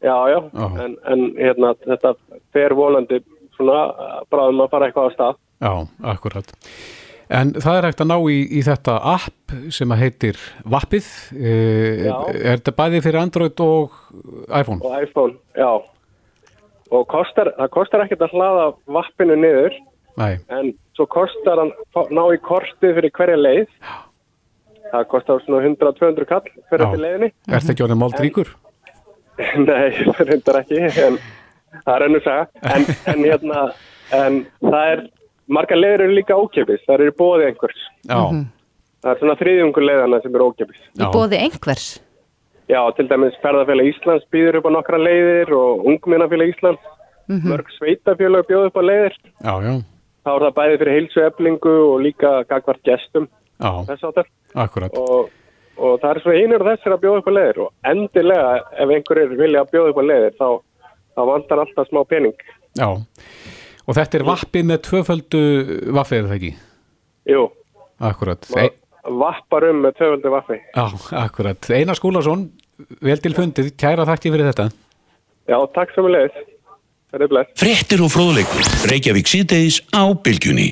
já já oh. en, en hérna þetta fer volandi svona bráðum að fara eitthvað á stað Já, akkurat. En það er hægt að ná í, í þetta app sem að heitir Vappið. E, er þetta bæði fyrir Android og iPhone? Og iPhone, já. Og kostar, það kostar ekkert að hlaða Vappinu niður. Nei. En svo kostar hann ná í kortið fyrir hverja leið. Það kostar svona 100-200 kall fyrir þetta leiðinni. Er þetta ekki orðið mold ríkur? Nei, það reyndar ekki. En, það er ennum segja. En, en hérna, en það er marga leður eru líka ókjöpis, það eru bóði einhvers. Já. Mhm. Það er svona þriðjungur leðana sem eru ókjöpis. Í bóði einhvers? Já, til dæmis ferðarfélag Íslands býður upp á nokkra leiðir og ungminnafélag Íslands, mm -hmm. mörg sveitafélag bjóð upp á leiðir. Já, já. Þá er það bæði fyrir heilsueflingu og líka gagvart gestum. Já, akkurat. Og, og það er svo einur þessir að bjóða upp á leiðir og endilega ef einhverjir vilja að bjóða upp á leiðir þá, þá vandar alltaf smá pening. Já. Og þetta er vappið með tvöföldu vaffið, er það ekki? Jú. Akkurat. Vapparum með tvöföldu vaffið. Já, akkurat. Einar Skúlason, vel til fundið, kæra þakki fyrir þetta. Já, takk sem við leiðis. Frettir og fróðleikur, Reykjavík síðdeis á Bilgjunni.